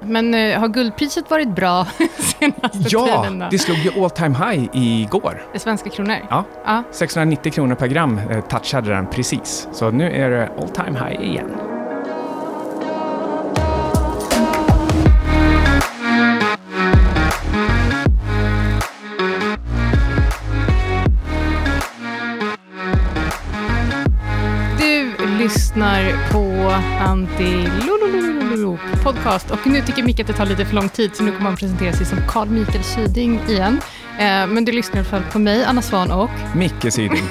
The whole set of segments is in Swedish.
Men eh, har guldpriset varit bra senaste Ja, tiden? Då? det slog ju all time high igår. Är svenska kronor? Ja, Ja. 690 kronor per gram eh, touchade den precis. Så nu är det all time high igen. Du lyssnar på Anti Lololololo podcast och nu tycker Micke att det tar lite för lång tid så nu kommer han presentera sig som Carl Mikael Syding igen. Eh, men du lyssnar i alla fall på mig, Anna Svan och Micke Syding.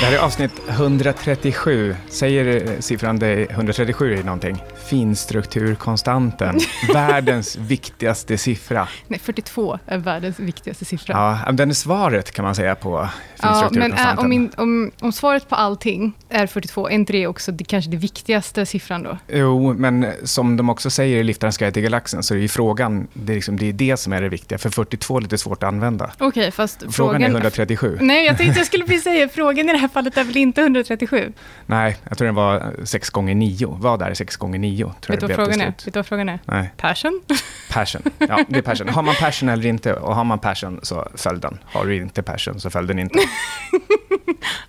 Det här är avsnitt 137. Säger eh, siffran dig 137 är någonting? Finstrukturkonstanten. Världens viktigaste siffra. nej, 42 är världens viktigaste siffra. Ja, den är svaret kan man säga på Ja, men finstrukturkonstanten. äh, om, in, om, om svaret på allting är 42, är inte det också det, kanske det viktigaste siffran då? Jo, men som de också säger i Liftarens guide till galaxen så är ju frågan, det är, liksom, det är det som är det viktiga, för 42 är lite svårt att använda. Okej, fast Frågan, frågan... är 137. Nej, jag tänkte jag skulle precis säga, frågan i det här fallet är väl inte 137? Nej, jag tror den var 6 gånger 9 Var där 6 gånger 9 tror Vet jag det blev frågan är? Vet du vad frågan är? Nej, Passion? passion. Ja, det är passion. Har man passion eller inte? Och har man passion så föll den. Har du inte passion så föll den inte.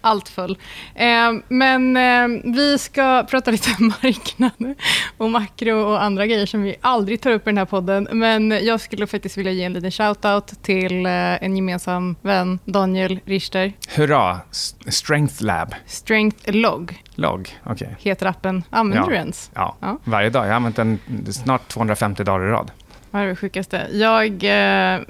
Allt föll. Eh, men eh, vi ska prata lite marknad och makro och andra grejer som vi aldrig tar upp i den här podden. Men jag skulle faktiskt vilja ge en liten shout-out till eh, en gemensam vän, Daniel Richter. Hurra! Strength Lab. Strength Log Log. Okej. heter appen. Använder Ja. du ens? Ja, Ja varje dag. Jag har använt den snart 250 dagar i rad. Vad är det sjukaste? Jag eh,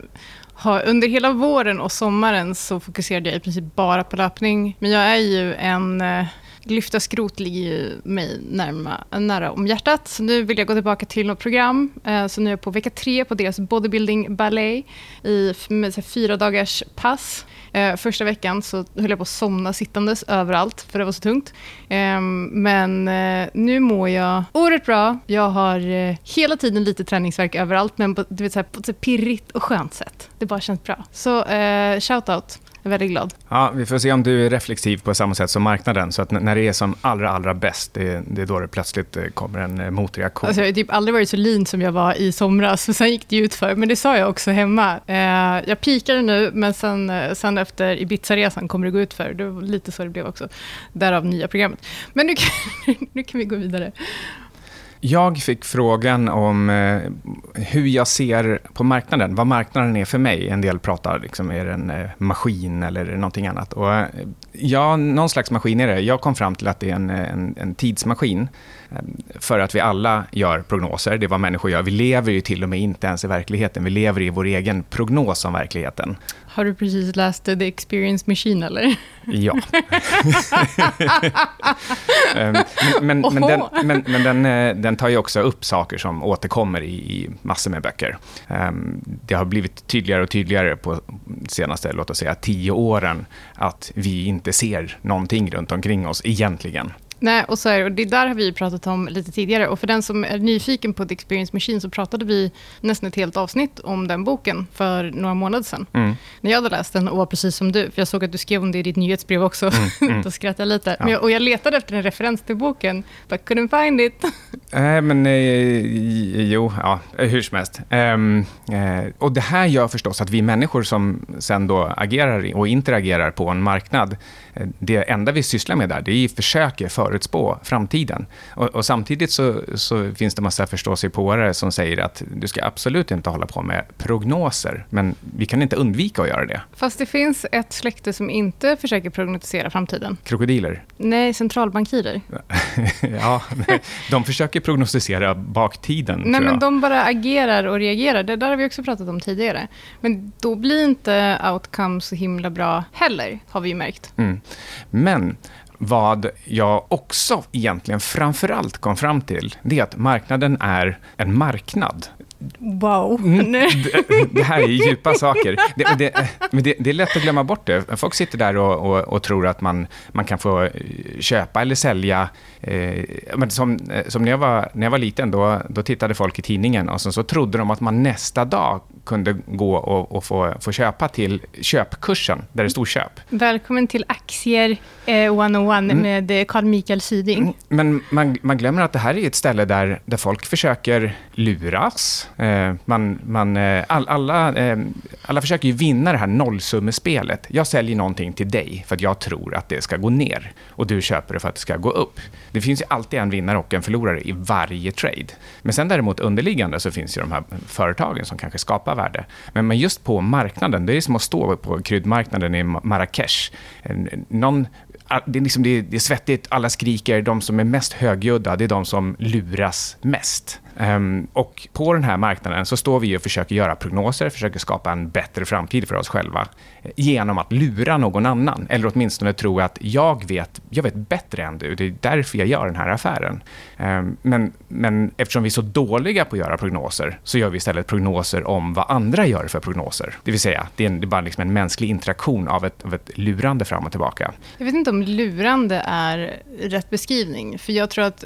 har under hela våren och sommaren så fokuserade jag i princip bara på löpning. Men jag är ju en... Eh, lyfta skrot ligger ju mig närma, nära om hjärtat. Så nu vill jag gå tillbaka till något program. Eh, så nu är jag på vecka tre på deras bodybuilding ballet i med så här, fyra dagars pass. Eh, första veckan så höll jag på att somna sittandes överallt, för det var så tungt. Eh, men nu mår jag oerhört bra. Jag har hela tiden lite träningsverk överallt, men på, du vet, så här, på ett så pirrigt och skönt sätt. Det bara känns bra. Så shout-out. Är väldigt glad. Ja, vi får se om du är reflexiv på samma sätt som marknaden. Så att när det är som allra, allra bäst, det, det är då det plötsligt eh, kommer en eh, motreaktion. Alltså, jag har typ aldrig varit så lean som jag var i somras, och sen gick det ut för. Men det sa jag också hemma. Eh, jag pikade nu, men sen, eh, sen efter Ibiza-resan kommer det gå ut för. Det var lite så det blev också. Därav nya programmet. Men nu kan, nu kan vi gå vidare. Jag fick frågan om hur jag ser på marknaden, vad marknaden är för mig. En del pratar, liksom, är det en eh, maskin eller någonting annat? Och, eh, ja, någon slags maskin är det. Jag kom fram till att det är en, en, en tidsmaskin. eh, För att vi alla gör prognoser, det är vad människor gör. Vi lever ju till och med inte ens i verkligheten, vi lever i vår egen prognos om verkligheten. Har du precis läst The Experience Machine, eller? Ja. Ehm, men men, men, den, men, den, eh, den tar ju också upp saker som återkommer i massor med böcker. Ehm, det har blivit tydligare och tydligare på senaste, låt oss säga, tio åren att vi inte ser någonting runt omkring oss egentligen. Nej, och, så är, och det där har vi pratat om lite tidigare. Och för den som är nyfiken på The Experience Machine så pratade vi nästan ett helt avsnitt om den boken för några månader sedan. Mm. När jag hade läst den och var precis som du, för jag såg att du skrev om det i ditt nyhetsbrev också, mm. då skrattade jag lite. Ja. Jag, och jag letade efter en referens till boken, but couldn't find it. Nej, men eh, jo, ja, hur som helst. Ehm, eh, och det här gör förstås att vi människor som sen då agerar och interagerar på en marknad, eh, det enda vi sysslar med där, det är att försöka förutspå framtiden. Och, och samtidigt så, så finns det massa förståsigpåare som säger att du ska absolut inte hålla på med prognoser, men vi kan inte undvika att göra det. Fast det finns ett släkte som inte försöker prognostisera framtiden. Krokodiler, Nej, centralbankirer. ja, de försöker prognostisera baktiden, Nej, men de bara agerar och reagerar. Det där har vi också pratat om tidigare. Men då blir inte outcome så himla bra heller, har vi ju märkt. Mm. Men vad jag också egentligen framförallt kom fram till, det är att marknaden är en marknad. Wow. Mm, det, det, här är djupa saker. Det, det, men det, är lätt att glömma bort det. Folk sitter där och, och, och tror att man, man kan få eh, köpa eller sälja. Eh, men som, eh, som när, jag var, när jag var liten, då, då tittade folk i tidningen och så, så trodde de att man nästa dag kunde gå och, och få, få köpa till köpkursen, där det stod köp. Välkommen till Aktier eh, 101 mm. med Carl Mikael Syding. Mm. Men man, man glömmer att det här är ett ställe där, där folk försöker luras. Eh, man, man, eh, all, alla, eh, alla försöker ju vinna det här nollsummespelet. Jag säljer någonting till dig för att jag tror att det ska gå ner och du köper det för att det ska gå upp. Det finns ju alltid en vinnare och en förlorare i varje trade. Men sen däremot underliggande så finns ju de här företagen som kanske skapar värde. Men just på marknaden, det är som att stå på kryddmarknaden i Marrakesh. Någon det är, liksom, det är svettigt, alla skriker. De som är mest högljudda, det är de som luras mest. Um, och på den här marknaden så står vi och försöker göra prognoser, försöker skapa en bättre framtid för oss själva eh, genom att lura någon annan, eller åtminstone tro att jag vet, jag vet bättre än du, det är därför jag gör den här affären. Um, men, men eftersom vi är så dåliga på att göra prognoser, så gör vi istället prognoser om vad andra gör för prognoser. Det vill säga, det är, en, det är bara liksom en mänsklig interaktion av ett, av ett lurande fram och tillbaka. Jag vet inte om lurande är rätt beskrivning, för jag tror att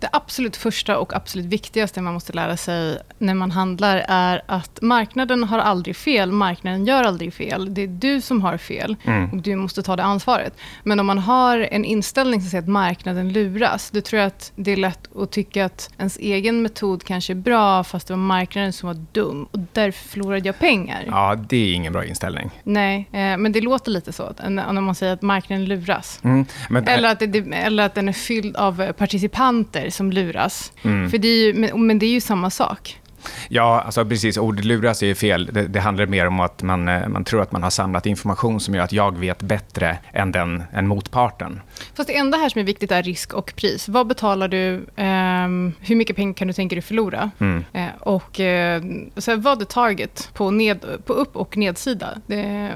det absolut första och absolut viktigaste man måste lära sig när man handlar är att marknaden har aldrig fel, marknaden gör aldrig fel. Det är du som har fel mm. och du måste ta det ansvaret. Men om man har en inställning som säger att marknaden luras, då tror jag att det är lätt att tycka att ens egen metod kanske är bra, fast det var marknaden som var dum och därför förlorade jag pengar. Ja, det är ingen bra inställning. Nej, eh, men det låter lite så, när man säger att marknaden luras. Mm, men, eller, att det, eller att den är fylld av participanter som luras. Mm. För det är ju, men, men det är ju samma sak. Ja, alltså precis. Ordet luras är fel. Det, det, handlar mer om att man, eh, man tror att man har samlat information som gör att jag vet bättre än, den, än motparten. Fast det enda här som är viktigt är risk och pris. Vad betalar du? Eh, hur mycket pengar kan du tänka dig förlora? Mm. Eh, och eh, så vad är target på, ned, på upp och nedsida? Det,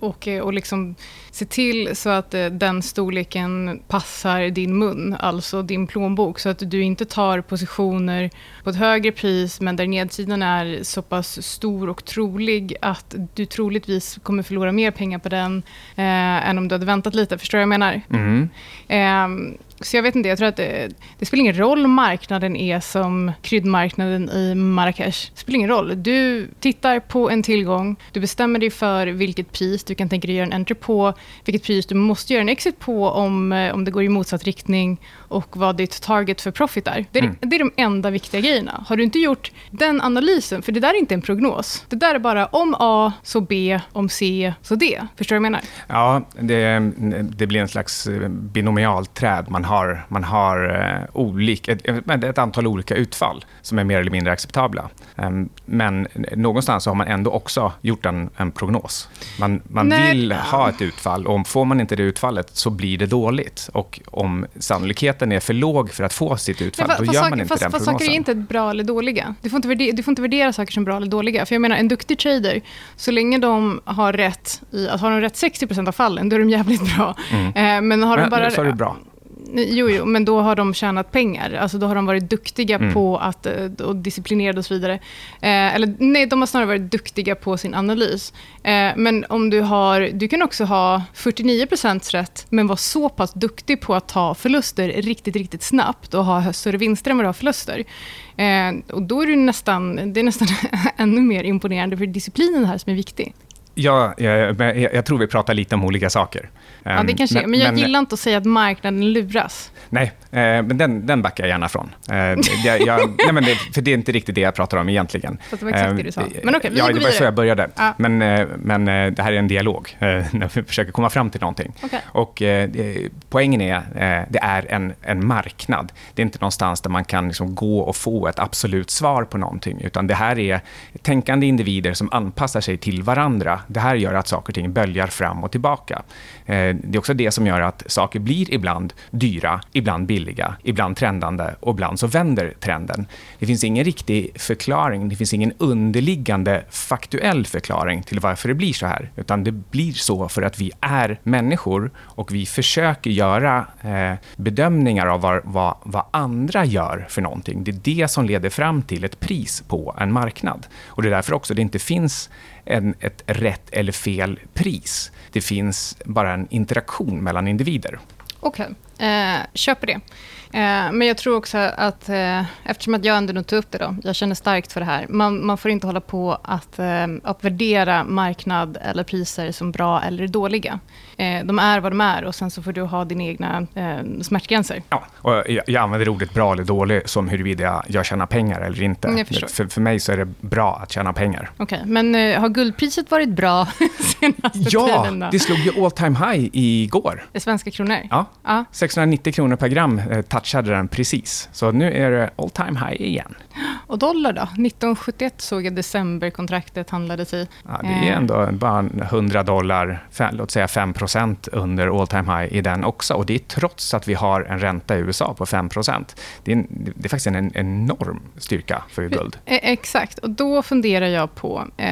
och, och liksom se till så att eh, den storleken passar din mun, alltså din plånbok, så att du inte tar positioner på ett högre pris, men där nedsidan är så pass stor och trolig att du troligtvis kommer förlora mer pengar på den eh, än om du hade väntat lite. Förstår du vad jag menar? Mm. Eh, så jag vet inte, jag tror att det, det, spelar ingen roll om marknaden är som kryddmarknaden i Marrakesh. Det spelar ingen roll. Du tittar på en tillgång, du bestämmer dig för vilket pris du kan tänka dig göra en entry på, vilket pris du måste göra en exit på om, eh, om det går i motsatt riktning och vad ditt target för profit är. Det är, mm. det är de enda viktiga grejerna. Har du inte gjort den analysen, för det där är inte en prognos. Det där är bara om A, så B, om C, så D. Förstår du vad jag menar? Ja, det, det blir en slags eh, binomialträd. Man har, man har uh, olika, ett, ett, antal olika utfall som är mer eller mindre acceptabla. Um, men någonstans har man ändå också gjort en, en prognos. Man, man vill ha ett utfall och får man inte det utfallet så blir det dåligt. Och om sannolikheten sannolikheten är för låg för att få sitt utfall, Nej, då gör man inte fast, den fast prognosen. saker är inte bra eller dåliga. Du får, inte värdera, du får inte värdera saker som bra eller dåliga. För jag menar, en duktig trader, så länge de har rätt i, att har de rätt 60% av fallen, då är de jävligt bra. Mm. Eh, men har men, de bara... Så är det bra. Jo, jo, men då har de tjänat pengar. Alltså då har de varit duktiga mm. på att, eh, och disciplinerade och så vidare. Eh, eller nej, de har snarare varit duktiga på sin analys. Eh, men om du har, du kan också ha 49% rätt, men vara så pass duktig på att ta förluster riktigt, riktigt snabbt och ha större vinster än vad du har förluster. Eh, och då är det nästan, det är nästan ännu mer imponerande, för disciplinen här som är viktig. Ja, jag, jag, tror vi pratar lite om olika saker. Ja, det kanske men, men jag men, gillar inte att säga att marknaden luras. Nej, eh, men den, den backar jag gärna från. Eh, jag, jag, nej, men det, för det är inte riktigt det jag pratar om egentligen. Fast det var exakt det du sa. Eh, men okej, okay, Ja, det var så jag började. Ja. Men, eh, men det här är en dialog, när vi försöker komma fram till någonting. Okay. Och poängen är, det är en, en marknad. Det är inte någonstans där man kan liksom gå och få ett absolut svar på någonting, utan det här är tänkande individer som anpassar sig till varandra. Det här gör att saker och ting böljar fram och tillbaka. Det är också det som gör att saker blir ibland dyra, ibland billiga, ibland trendande och ibland så vänder trenden. Det finns ingen riktig förklaring, det finns ingen underliggande faktuell förklaring till varför det blir så här, utan det blir så för att vi är människor och vi försöker göra eh, bedömningar av vad, vad, vad, andra gör för någonting. Det är det som leder fram till ett pris på en marknad. Och Det är därför också det inte finns en, ett rätt eller fel pris. Det finns bara en interaktion mellan individer. Okej, okay. eh, köper det. Eh, men jag tror också att, eh, eftersom att jag ändå tog upp det då, jag känner starkt för det här. Man, man får inte hålla på att, eh, att värdera marknad eller priser som bra eller dåliga. De är vad de är och sen så får du ha dina egna smärtgränser. Ja, och jag, jag använder ordet bra eller dålig som huruvida jag tjänar pengar eller inte. Mm, för, för mig så är det bra att tjäna pengar. Okej, okay, men har guldpriset varit bra senaste ja, tiden? Ja, det slog ju all time high igår. I svenska kronor? Ja, ja. 690 kronor per gram touchade den precis. Så nu är det all time high igen. Och dollar då? 1971 såg jag decemberkontraktet handlades i. Ja, det är ändå bara 100 dollar, låt säga 5 under all time high i den också. Och det är trots att vi har en ränta i USA på 5 det är, en, det är faktiskt en enorm styrka för guld. E-, exakt, och då funderar jag på eh,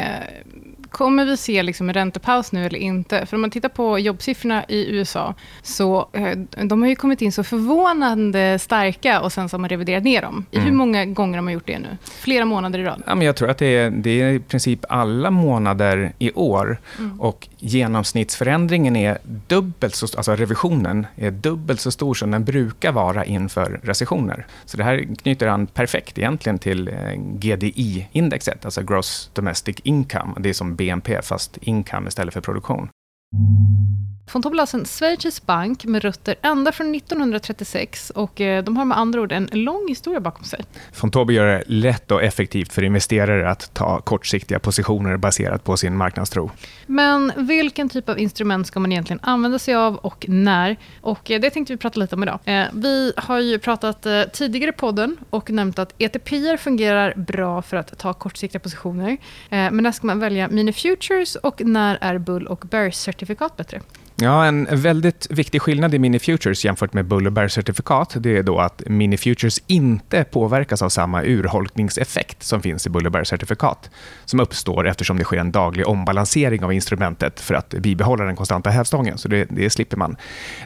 Kommer vi se liksom en räntepaus nu eller inte? För om man tittar på jobbsiffrorna i USA, så eh, de har ju kommit in så förvånande starka och sen så har man reviderat ner dem. Mm. Hur många gånger har man gjort det nu? Flera månader i rad? Ja, men jag tror att det är, det är i princip alla månader i år. Mm. Och genomsnittsförändringen är dubbelt så alltså revisionen är dubbelt så stor som den brukar vara inför recessioner. Så det här knyter an perfekt egentligen till eh, GDI-indexet, alltså Gross Domestic Income. Det är som BNP, fast income istället för produktion. Von Tobel är en schweizisk bank med rötter ända från 1936 och eh, de har med andra ord en lång historia bakom sig. Von Tobel gör det lätt och effektivt för investerare att ta kortsiktiga positioner baserat på sin marknadstro. Men vilken typ av instrument ska man egentligen använda sig av och när? Och eh, det tänkte vi prata lite om idag. Eh, vi har ju pratat tidigare i podden och nämnt att ETP fungerar bra för att ta kortsiktiga positioner. Men när ska man välja mini futures och när är bull och bear certifikat bättre? Ja, en väldigt viktig skillnad i Mini Futures jämfört med Bull och Bear-certifikat det är då att Mini Futures inte påverkas av samma urholkningseffekt som finns i Bull och Bear-certifikat som uppstår eftersom det sker en daglig ombalansering av instrumentet för att bibehålla den konstanta hävstången. Så det, det slipper man.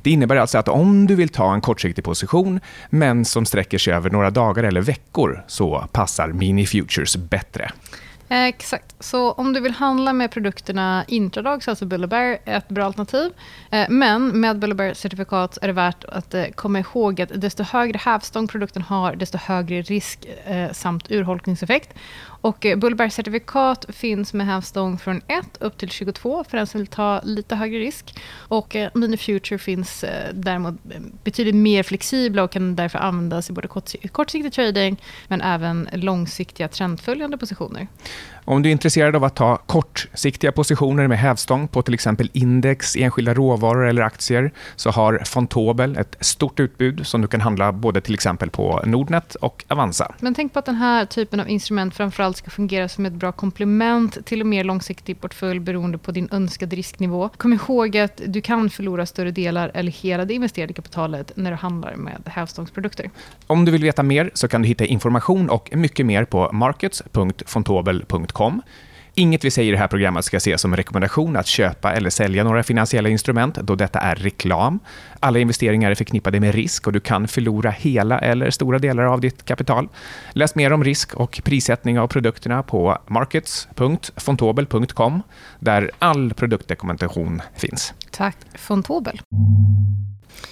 Det innebär alltså att om du vill ta en kortsiktig position men som sträcker sig över några dagar eller veckor så passar Mini Futures bättre. Eh, exakt. Så om du vill handla med produkterna intradag så är alltså Bullabär ett bra alternativ. Eh, men med Bullabär-certifikat är det värt att eh, komma ihåg att desto högre hävstång produkten har, desto högre risk samt urholkningseffekt. Och eh, Bullberg-certifikat finns med hävstång från 1 upp till 22 för den som vill ta lite högre risk. Och eh, Mini Future finns eh, däremot betydligt mer flexibla och kan därför användas i både kortsiktig trading men även långsiktiga trendföljande positioner. Om du är intresserad av att ta kortsiktiga positioner med hävstång på till exempel index, enskilda råvaror eller aktier så har Fontobel ett stort utbud som du kan handla både till exempel på Nordnet och Avanza. Men tänk på att den här typen av instrument framförallt ska fungera som ett bra komplement till en mer långsiktig portfölj beroende på din önskade risknivå. Kom ihåg att du kan förlora större delar eller hela det investerade kapitalet när du handlar med hävstångsprodukter. Om du vill veta mer så kan du hitta information och mycket mer på markets.fontobel.com Finansiellt.com. Inget vi säger i det här programmet ska ses som en rekommendation att köpa eller sälja några finansiella instrument, då detta är reklam. Alla investeringar är förknippade med risk och du kan förlora hela eller stora delar av ditt kapital. Läs mer om risk och prissättning av produkterna på markets.fontobel.com, där all produktdokumentation finns. Tack, Fontobel.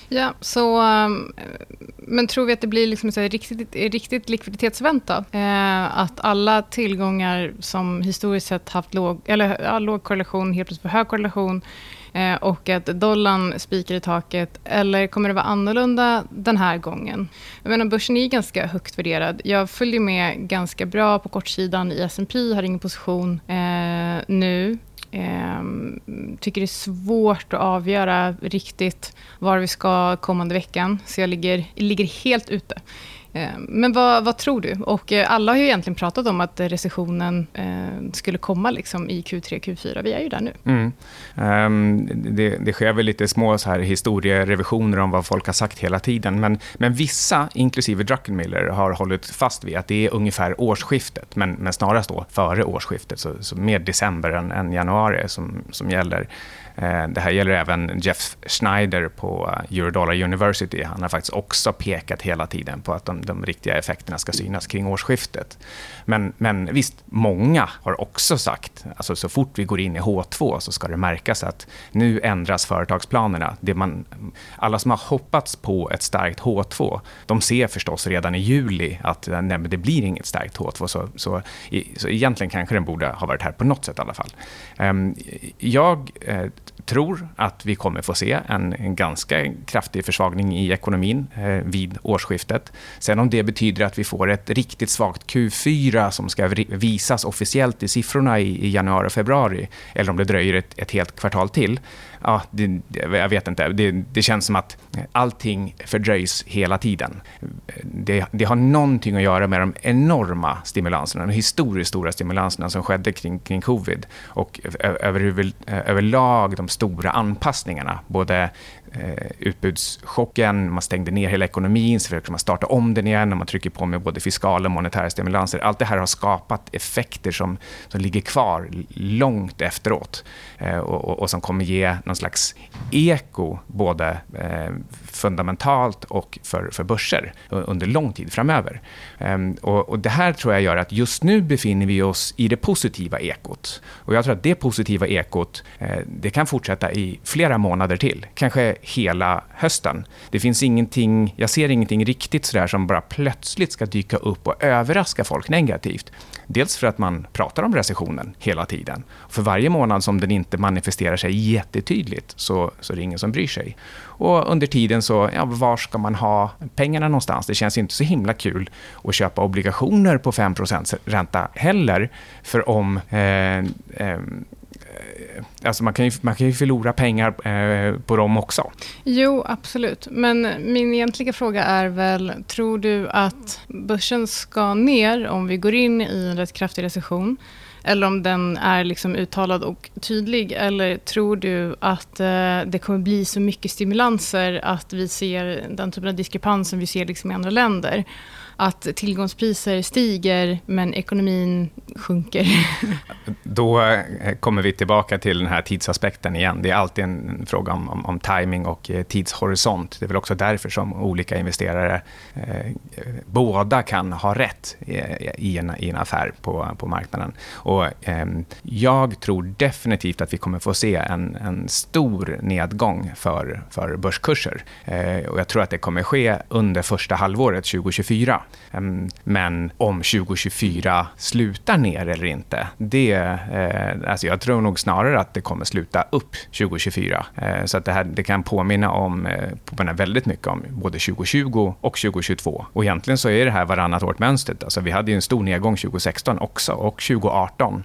Ja, så, ehm, men tror vi att det blir liksom så riktigt, riktigt likviditetsvänta? Eh, att alla tillgångar som historiskt sett haft låg, eller, ja, låg korrelation helt plötsligt får hög korrelation eh, och att dollarn spikar i taket? Eller kommer det vara annorlunda den här gången? Jag menar, börsen är ganska högt värderad. Jag följer med ganska bra på kortsidan i S&P har ingen position eh, nu. Eh, tycker det är svårt att avgöra riktigt var vi ska kommande veckan. Så jag ligger, ligger helt ute. Eh, men vad, vad, tror du? Och eh, alla har ju egentligen pratat om att recessionen eh, skulle komma liksom i Q3, Q4. Vi är ju där nu. Mm. Um, det, det sker väl lite små så här historierevisioner om vad folk har sagt hela tiden. Men, men vissa, inklusive Druckenmiller, har hållit fast vid att det är ungefär årsskiftet, men, men snarast då före årsskiftet, så, så mer december än, än januari som, som gäller. Eh, det här gäller även Jeff Schneider på eh, Eurodollar University. Han har faktiskt också pekat hela tiden på att de, de riktiga effekterna ska synas kring årsskiftet. Men, men visst, många har också sagt, alltså så fort vi går in i H2 så ska det märkas att nu ändras företagsplanerna. Det man, alla som har hoppats på ett starkt H2, de ser förstås redan i juli att eh, nej, det blir inget starkt H2. Så, så, så egentligen kanske den borde ha varit här på något sätt i alla fall. Ehm, jag tror att vi kommer få se en, en ganska kraftig försvagning i ekonomin eh, vid årsskiftet. Sen om det betyder att vi får ett riktigt svagt Q4 som ska visas officiellt i siffrorna i, i januari och februari, eller om det dröjer ett, ett helt kvartal till, ja, det, jag vet inte. Det, det, känns som att allting fördröjs hela tiden. Det, det, har någonting att göra med de enorma stimulanserna, de historiskt stora stimulanserna som skedde kring, kring covid och över, överlag de stora anpassningarna, både eh, utbudschocken, man stängde ner hela ekonomin, så försöker man starta om den igen och man trycker på med både fiskala och monetära stimulanser. Allt det här har skapat effekter som, som ligger kvar långt efteråt eh, och, och, och, som kommer ge någon slags eko både eh, fundamentalt och för, för börser under lång tid framöver. Ehm, och, och, det här tror jag gör att just nu befinner vi oss i det positiva ekot. Och jag tror att det positiva ekot eh, det kan fortsätta i flera månader till, kanske hela hösten. Det finns ingenting, jag ser ingenting riktigt sådär som bara plötsligt ska dyka upp och överraska folk negativt. Dels för att man pratar om recessionen hela tiden. För varje månad som den inte manifesterar sig jättetydligt så, så är det ingen som bryr sig. Och under tiden så, ja, var ska man ha pengarna någonstans? Det känns inte så himla kul att köpa obligationer på 5% ränta heller. För om eh, eh, alltså man, kan ju, man kan ju förlora pengar eh, på dem också. Jo, absolut. Men min egentliga fråga är väl, tror du att börsen ska ner om vi går in i en rätt kraftig recession? Eller om den är liksom uttalad och tydlig? Eller tror du att eh, det kommer bli så mycket stimulanser att vi ser den typen av diskrepans som vi ser liksom i andra länder? Att tillgångspriser stiger men ekonomin sjunker. Då eh, kommer vi tillbaka till den här tidsaspekten igen. Det är alltid en fråga om, om, om timing och eh, tidshorisont. Det är väl också därför som olika investerare eh, båda kan ha rätt i, i, en, i en affär på, på marknaden. Och, eh, jag tror definitivt att vi kommer få se en, en stor nedgång för, för börskurser. Eh, och jag tror att det kommer ske under första halvåret 2024. Ehm, men om 2024 slutar ner eller inte, det, eh, alltså jag tror nog snarare att det kommer sluta upp 2024. Eh, så att det, här, det kan påminna om, eh, påminna väldigt mycket om både 2020 och 2022. Och egentligen så är det här varannat årt mönstret. Alltså vi hade en stor nedgång 2016 också och 2018.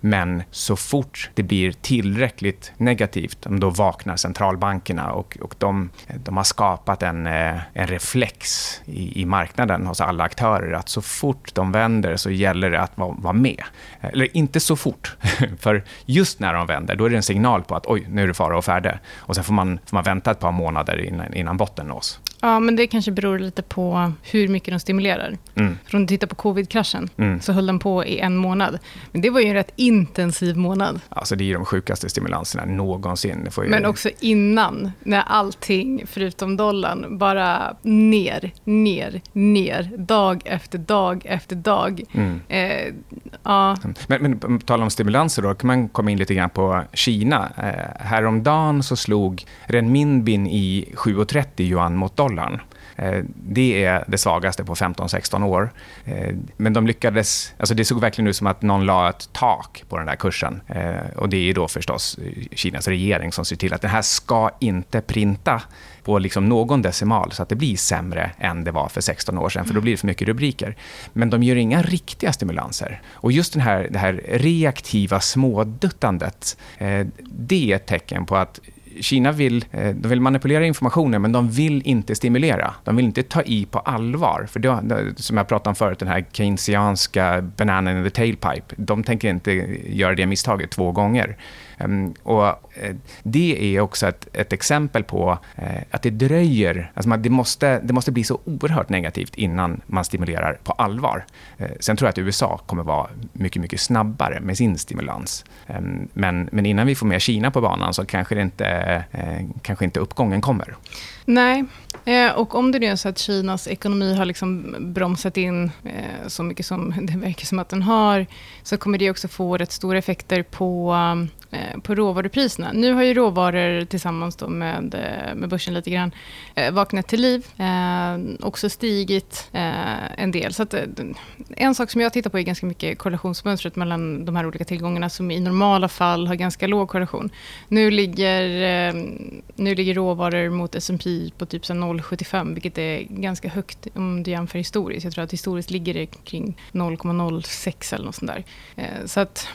Men så fort det blir tillräckligt negativt, då vaknar centralbankerna och, och de, de har skapat en, en reflex i, i marknaden marknaden hos alla aktörer att så fort de vänder så gäller det att vara, vara med. Eller inte så fort, för just när de vänder då är det en signal på att oj, nu är det fara och färde. Och sen får man, får man vänta ett par månader innan, innan botten nås. Ja, men det kanske beror lite på hur mycket de stimulerar. Mm. För om du tittar på covid-kraschen, mm. så höll den på i en månad. Men det var ju en rätt intensiv månad. Alltså det är de sjukaste stimulanserna någonsin. Ju... Men också innan, när allting, förutom dollarn, bara ner, ner, ner, dag efter dag efter dag. Mm. Eh, ja. Men, men på tal om stimulanser då, kan man komma in lite grann på Kina. Eh, häromdagen så slog renminbin i 7,30 yuan mot dollar dollarn. Eh, det är det svagaste på 15-16 år. Eh, men de lyckades... Alltså det såg verkligen ut som att någon la ett tak på den där kursen. Eh, och Det är då förstås Kinas regering som ser till att den här ska inte printa på liksom någon decimal så att det blir sämre än det var för 16 år sedan, för då blir det för mycket rubriker. Men de gör inga riktiga stimulanser. Och just den här, det här reaktiva småduttandet, det är ett tecken på att Kina vill, eh, de vill manipulera informationen, men de vill inte stimulera. De vill inte ta i på allvar. För det, som jag pratade om förut, den här keynesianska bananen in the tailpipe. De tänker inte göra det misstaget två gånger. Ehm, och eh, det är också ett, ett exempel på eh, att det dröjer. Alltså det, måste, det måste bli så oerhört negativt innan man stimulerar på allvar. Eh, sen tror jag att USA kommer vara mycket, mycket snabbare med sin stimulans. Ehm, men, men innan vi får med Kina på banan så kanske, det inte, kanske inte uppgången kommer. Nej, och om det nu är så att Kinas ekonomi har liksom bromsat in så mycket som det verkar som att den har, så kommer det också få rätt stora effekter på Eh, på råvarupriserna. Nu har ju råvaror tillsammans då med, eh, med börsen lite grann eh, vaknat till liv. Eh, också stigit eh, en del. Så att, en sak som jag tittar på är ganska mycket korrelationsmönstret mellan de här olika tillgångarna som i normala fall har ganska låg korrelation. Nu ligger, eh, nu ligger råvaror mot S&P på typ 0,75 vilket är ganska högt om du jämför historiskt. Jag tror att historiskt ligger det kring 0,06 eller något sånt där. så att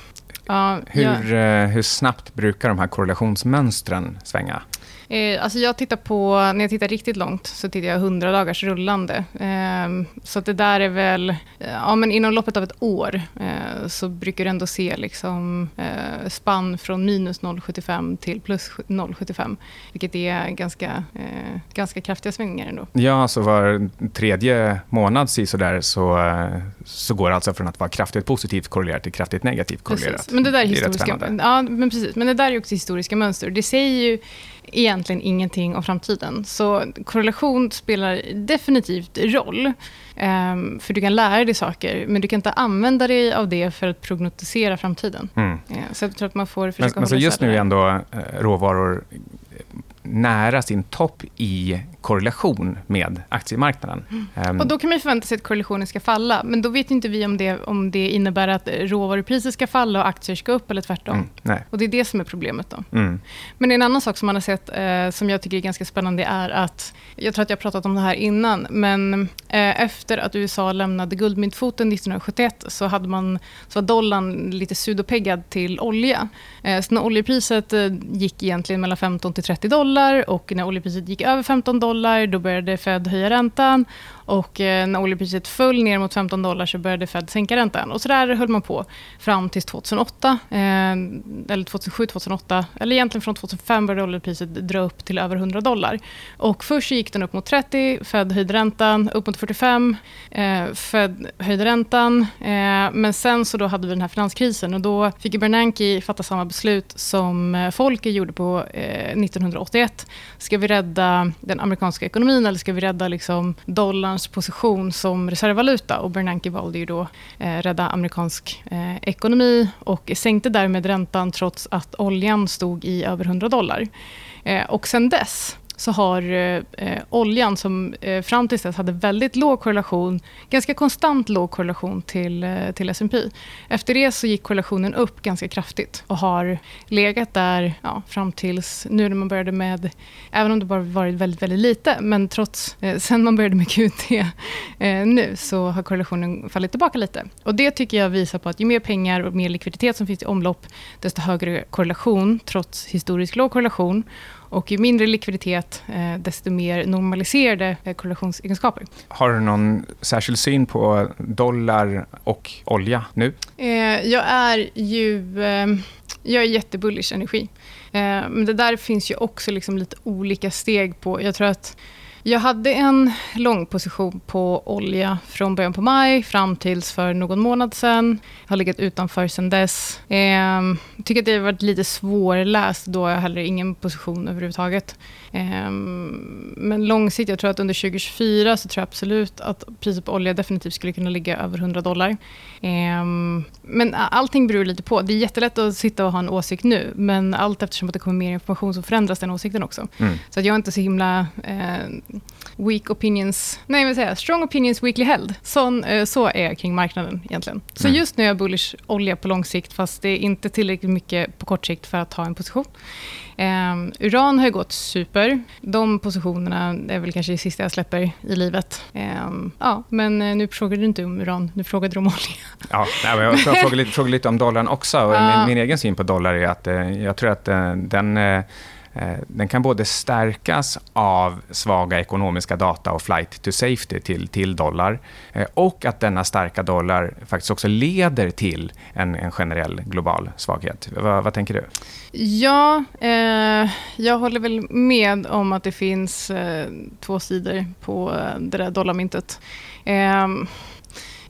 Ja, hur, ja. hur snabbt brukar de här korrelationsmönstren svänga? Eh, alltså jag tittar på, när jag tittar riktigt långt så tittar jag 100 dagars rullande. Eh, så det där är väl, ja men inom loppet av ett år eh, så brukar du ändå se liksom, eh, spann från minus 0,75 till plus 0,75. Vilket är ganska, eh, ganska kraftiga svängningar ändå. Ja, alltså var tredje månad så, så, eh, så går det alltså från att vara kraftigt positivt korrelerat till kraftigt negativt korrelerat. Precis. Men det där är historiska, det är ja, men precis. Men det där är också historiska mönster. Det säger ju egentligen ingenting om framtiden. Så korrelation spelar definitivt roll. Um, för du kan lära dig saker, men du kan inte använda dig av det för att prognostisera framtiden. Mm. Uh, så jag tror att man får försöka men, men så just nu är ändå uh, råvaror nära sin topp i korrelation med aktiemarknaden. Mm. Um, och Då kan man förvänta sig att korrelationen ska falla, men då vet inte vi om det, om det innebär att råvarupriser ska falla och aktier ska upp eller tvärtom. Mm, och Det är det som är problemet. då. Mm. Men en annan sak som man har sett, eh, som jag tycker är ganska spännande, är att, jag tror att jag har pratat om det här innan, men Eh, efter att USA lämnade guldmyntfoten 1971 så, hade man, så var dollarn lite sudopeggad till olja. Eh, så när oljepriset eh, gick egentligen mellan 15 till 30 dollar och när oljepriset gick över 15 dollar, då började Fed höja räntan och eh, när oljepriset föll ner mot 15 dollar så började Fed sänka räntan. Och så där höll man på fram till 2008, eh, eller 2007, 2008. Eller egentligen från 2005 började oljepriset dra upp till över 100 dollar. Och först gick den upp mot 30, Fed höjde räntan, upp mot 45, eh, Fed höjde räntan. Eh, men sen så då hade vi den här finanskrisen och då fick Bernanke fatta samma beslut som eh, Folke gjorde på eh, 1981. Ska vi rädda den amerikanska ekonomin eller ska vi rädda liksom dollarn dollarns position som reservvaluta. Och Bernanke valde ju då eh, rädda amerikansk eh, ekonomi och sänkte därmed räntan trots att oljan stod i över 100 dollar. Eh, och sen dess så har eh, eh, oljan, som eh, fram till dess hade väldigt låg korrelation, ganska konstant låg korrelation till, eh, till S&P. Efter det så gick korrelationen upp ganska kraftigt och har legat där ja, fram tills nu när man började med, även om det bara varit väldigt, väldigt lite, men trots, eh, sen man började med QT eh, nu så har korrelationen fallit tillbaka lite. Och Det tycker jag visar på att ju mer pengar och mer likviditet som finns i omlopp, desto högre korrelation, trots historiskt låg korrelation. Och ju mindre likviditet, eh, desto mer normaliserade eh, korrelationsegenskaper. Har du någon särskild syn på dollar och olja nu? Eh, jag är ju jag är jättebullish energi. Men det där finns ju också liksom lite olika steg på. Jag tror att jag hade en lång position på olja från början på maj fram tills för någon månad sen. Jag har legat utanför sen dess. Eh, tycker att det har varit lite svårläst. Då har jag heller ingen position överhuvudtaget. Eh, men långsiktigt, jag tror att under 2024 så tror jag absolut att priset på olja definitivt skulle kunna ligga över 100 dollar. Eh, men allting beror lite på. Det är jättelätt att sitta och ha en åsikt nu, men allt eftersom att det kommer mer information så förändras den åsikten också. Mm. Så att jag är inte så himla eh, weak opinions, nej säger jag, strong opinions weekly held. Så, eh, så är jag kring marknaden egentligen. Så mm. just nu är jag bullish olja på lång sikt fast det är inte tillräckligt mycket på kort sikt för att ha en position. Um, uran har ju gått super. De positionerna är väl kanske det sista jag släpper i livet. Um, ja, men eh, nu frågade du inte om uran, nu frågade du om olja. Ja, nej, jag frågade lite, frågade lite om dollarn också. Och min, min, egen syn på dollar är att eh, jag tror att den Eh, den kan både stärkas av svaga ekonomiska data och flight to safety till, till dollar eh, och att denna starka dollar faktiskt också leder till en, en generell global svaghet. Va, vad tänker du? Ja, eh, jag håller väl med om att det finns eh, två sidor på eh, det där dollarmyntet. Eh,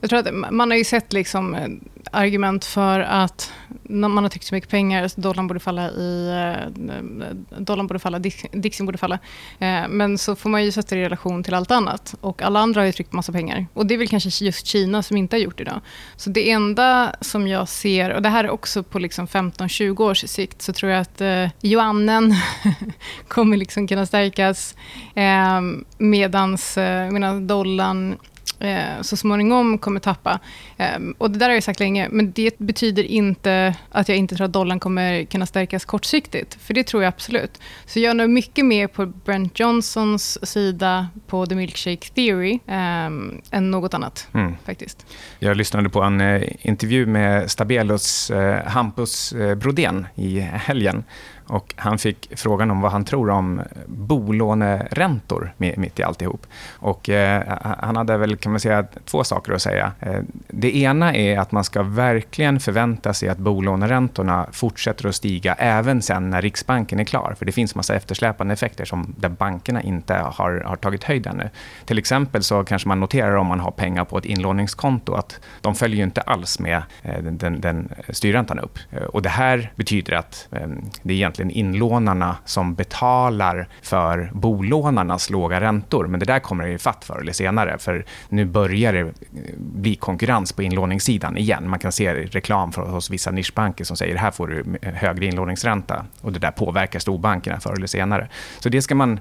jag tror att man har ju sett liksom eh, argument för att när man har tryckt så mycket pengar, så dollarn borde falla i... Eh, dollarn borde falla, Dixien borde falla. Eh, men så får man ju sätta det i relation till allt annat. Och alla andra har ju tryckt massa pengar. Och det är väl kanske just Kina som inte har gjort det idag. Så det enda som jag ser, och det här är också på liksom 15-20 års sikt, så tror jag att eh, yuanen kommer liksom kunna stärkas. Eh, medans, eh, medan dollarn eh, så småningom kommer tappa. Eh, och det där har jag sagt länge, men det betyder inte att jag inte tror att dollarn kommer kunna stärkas kortsiktigt, för det tror jag absolut. Så jag är nog mycket mer på Brent Johnsons sida på The Milkshake Theory eh, än något annat, mm. faktiskt. Jag lyssnade på en eh, intervju med Stabelos eh, Hampus Brodén i helgen och han fick frågan om vad han tror om bolåneräntor mitt i alltihop. Och, eh, han hade väl, kan man säga, två saker att säga. Eh, det ena är att man ska verkligen förvänta sig att bolåneräntorna fortsätter att stiga även sen när Riksbanken är klar. För det finns massa eftersläpande effekter som där bankerna inte har, har tagit höjd ännu. Till exempel så kanske man noterar om man har pengar på ett inlåningskonto att de följer inte alls med eh, den, den, den styrräntan upp. Eh, och det här betyder att eh, det är egentligen egentligen inlånarna som betalar för bolånarnas låga räntor. Men det där kommer det fatt förr eller senare, för nu börjar det eh, bli konkurrens på inlåningssidan igen. Man kan se reklam hos vissa nischbanker som säger här får du eh, högre inlåningsränta och det där påverkar storbankerna förr eller senare. Så det ska man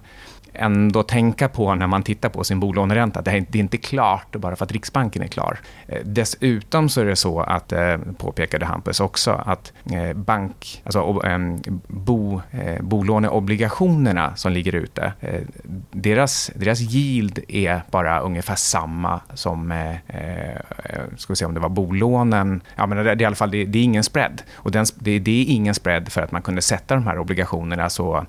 ändå tänka på när man tittar på sin bolåneränta. Det, är inte klart bara för att Riksbanken är klar. Eh, dessutom så är det så att, eh, påpekade Hampus också, att eh, bank, alltså bo, bolåneobligationerna som ligger ute, deras, deras yield är bara ungefär samma som, ska vi se om det var bolånen, ja men det, är i alla fall, det, det är ingen spread. Och den, det, det, är ingen spread för att man kunde sätta de här obligationerna så,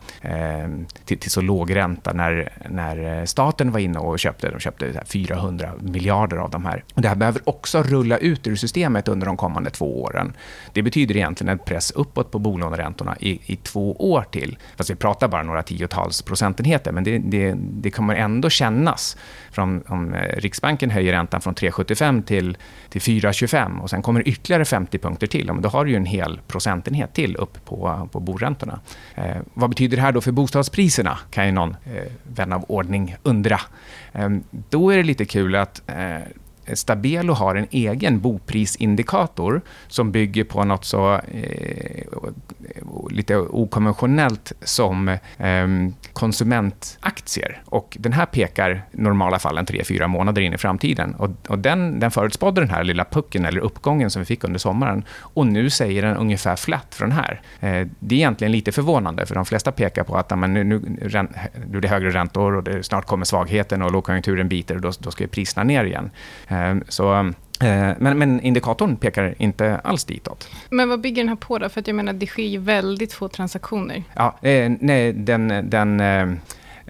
till, till så låg ränta när, när eh, staten var inne och köpte, de köpte 400 miljarder av de här. Det här behöver också rulla ut ur systemet under de kommande två åren. Det betyder egentligen en press uppåt på bolåneräntorna i, i två år till. Fast vi pratar bara några tiotals procentenheter, men det, det, det kommer ändå kännas. För om, om Riksbanken höjer räntan från 3,75 till, till 4,25 och sen kommer ytterligare 50 punkter till, då har du ju en hel procentenhet till upp på, på boräntorna. Eh, vad betyder det här då för bostadspriserna, kan ju någon eh, Eh, vän av ordning undra. Eh, då är det lite kul att eh, Stabelo har en egen boprisindikator som bygger på något så eh, lite okonventionellt som eh, konsumentaktier. Och den här pekar i normala fall en tre, fyra månader in i framtiden. Och, och den, den förutspådde den här lilla pucken eller uppgången som vi fick under sommaren. Och nu säger den ungefär flat för den här. Eh, det är egentligen lite förvånande, för de flesta pekar på att amen, nu, nu, nu är det högre räntor och det, snart kommer svagheten och lågkonjunkturen biter och då, då ska priserna ner igen. Eh, så eh, men, men, indikatorn pekar inte alls ditåt. Men vad bygger den här på då? För att jag menar, det sker ju väldigt få transaktioner. Ja, eh, nej, den, den eh, Eh,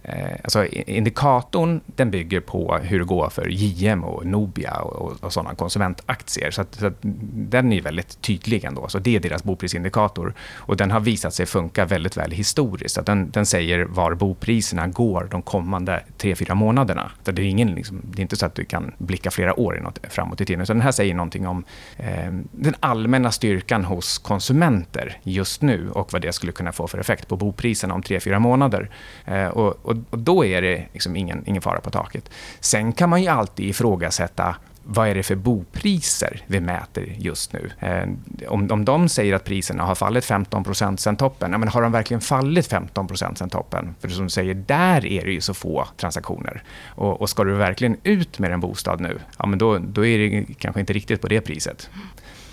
Eh, alltså indikatorn den bygger på hur det går för JM och Nobia och, och sådana konsumentaktier. Så, att, så att den är väldigt tydlig ändå. Så det är deras boprisindikator. Och den har visat sig funka väldigt väl historiskt. Så den, den säger var bopriserna går de kommande tre fyra månaderna. Så det, är ingen, liksom, det är inte så att du kan blicka flera år inåt, framåt i tiden. Så den här säger någonting om eh, den allmänna styrkan hos konsumenter just nu och vad det skulle kunna få för effekt på bopriserna om tre fyra månader. Eh, och, och, och då är det liksom ingen, ingen fara på taket. Sen kan man ju alltid ifrågasätta vad är det för bopriser vi mäter just nu? Eh, om, om de säger att priserna har fallit 15% sen toppen, ja, men har de verkligen fallit 15% sen toppen? För som du säger, där är det ju så få transaktioner. Och, och ska du verkligen ut med en bostad nu, ja, men då, då är det kanske inte riktigt på det priset.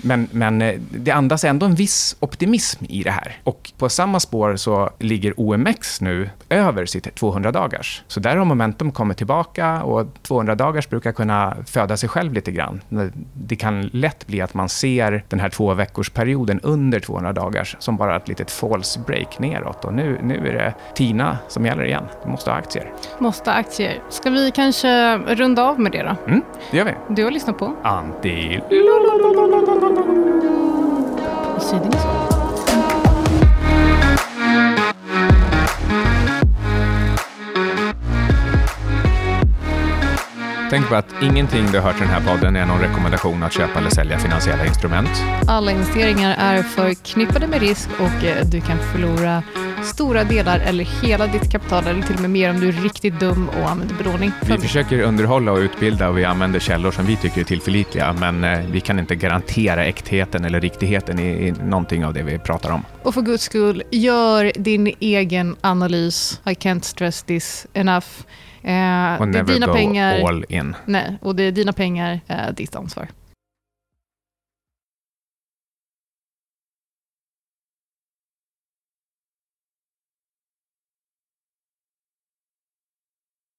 Men, men eh, det andas ändå en viss optimism i det här. Och på samma spår så ligger OMX nu över sitt 200 dagars. Så där har momentum kommit tillbaka och 200 dagars brukar kunna föda sig själv lite grann. Det kan lätt bli att man ser den här två veckors perioden under 200 dagars som bara ett litet false break neråt. Och nu, nu är det TINA som gäller igen. Du måste ha aktier. Måste ha aktier. Ska vi kanske runda av med det då? Mm, det gör vi. Du har lyssnat på? Tänk på att ingenting du hört i den här podden är någon rekommendation att köpa eller sälja finansiella instrument. Alla investeringar är förknippade med risk och eh, du kan förlora stora delar eller hela ditt kapital eller till och med mer om du är riktigt dum och använder belåning. Vi försöker underhålla och utbilda och vi använder källor som vi tycker är tillförlitliga men eh, vi kan inte garantera äktheten eller riktigheten i, i någonting av det vi pratar om. Och för guds skull, gör din egen analys. I can't stress this enough. Eh, och never dina go pengar, all in. Nej, och det är dina pengar, eh, ditt ansvar.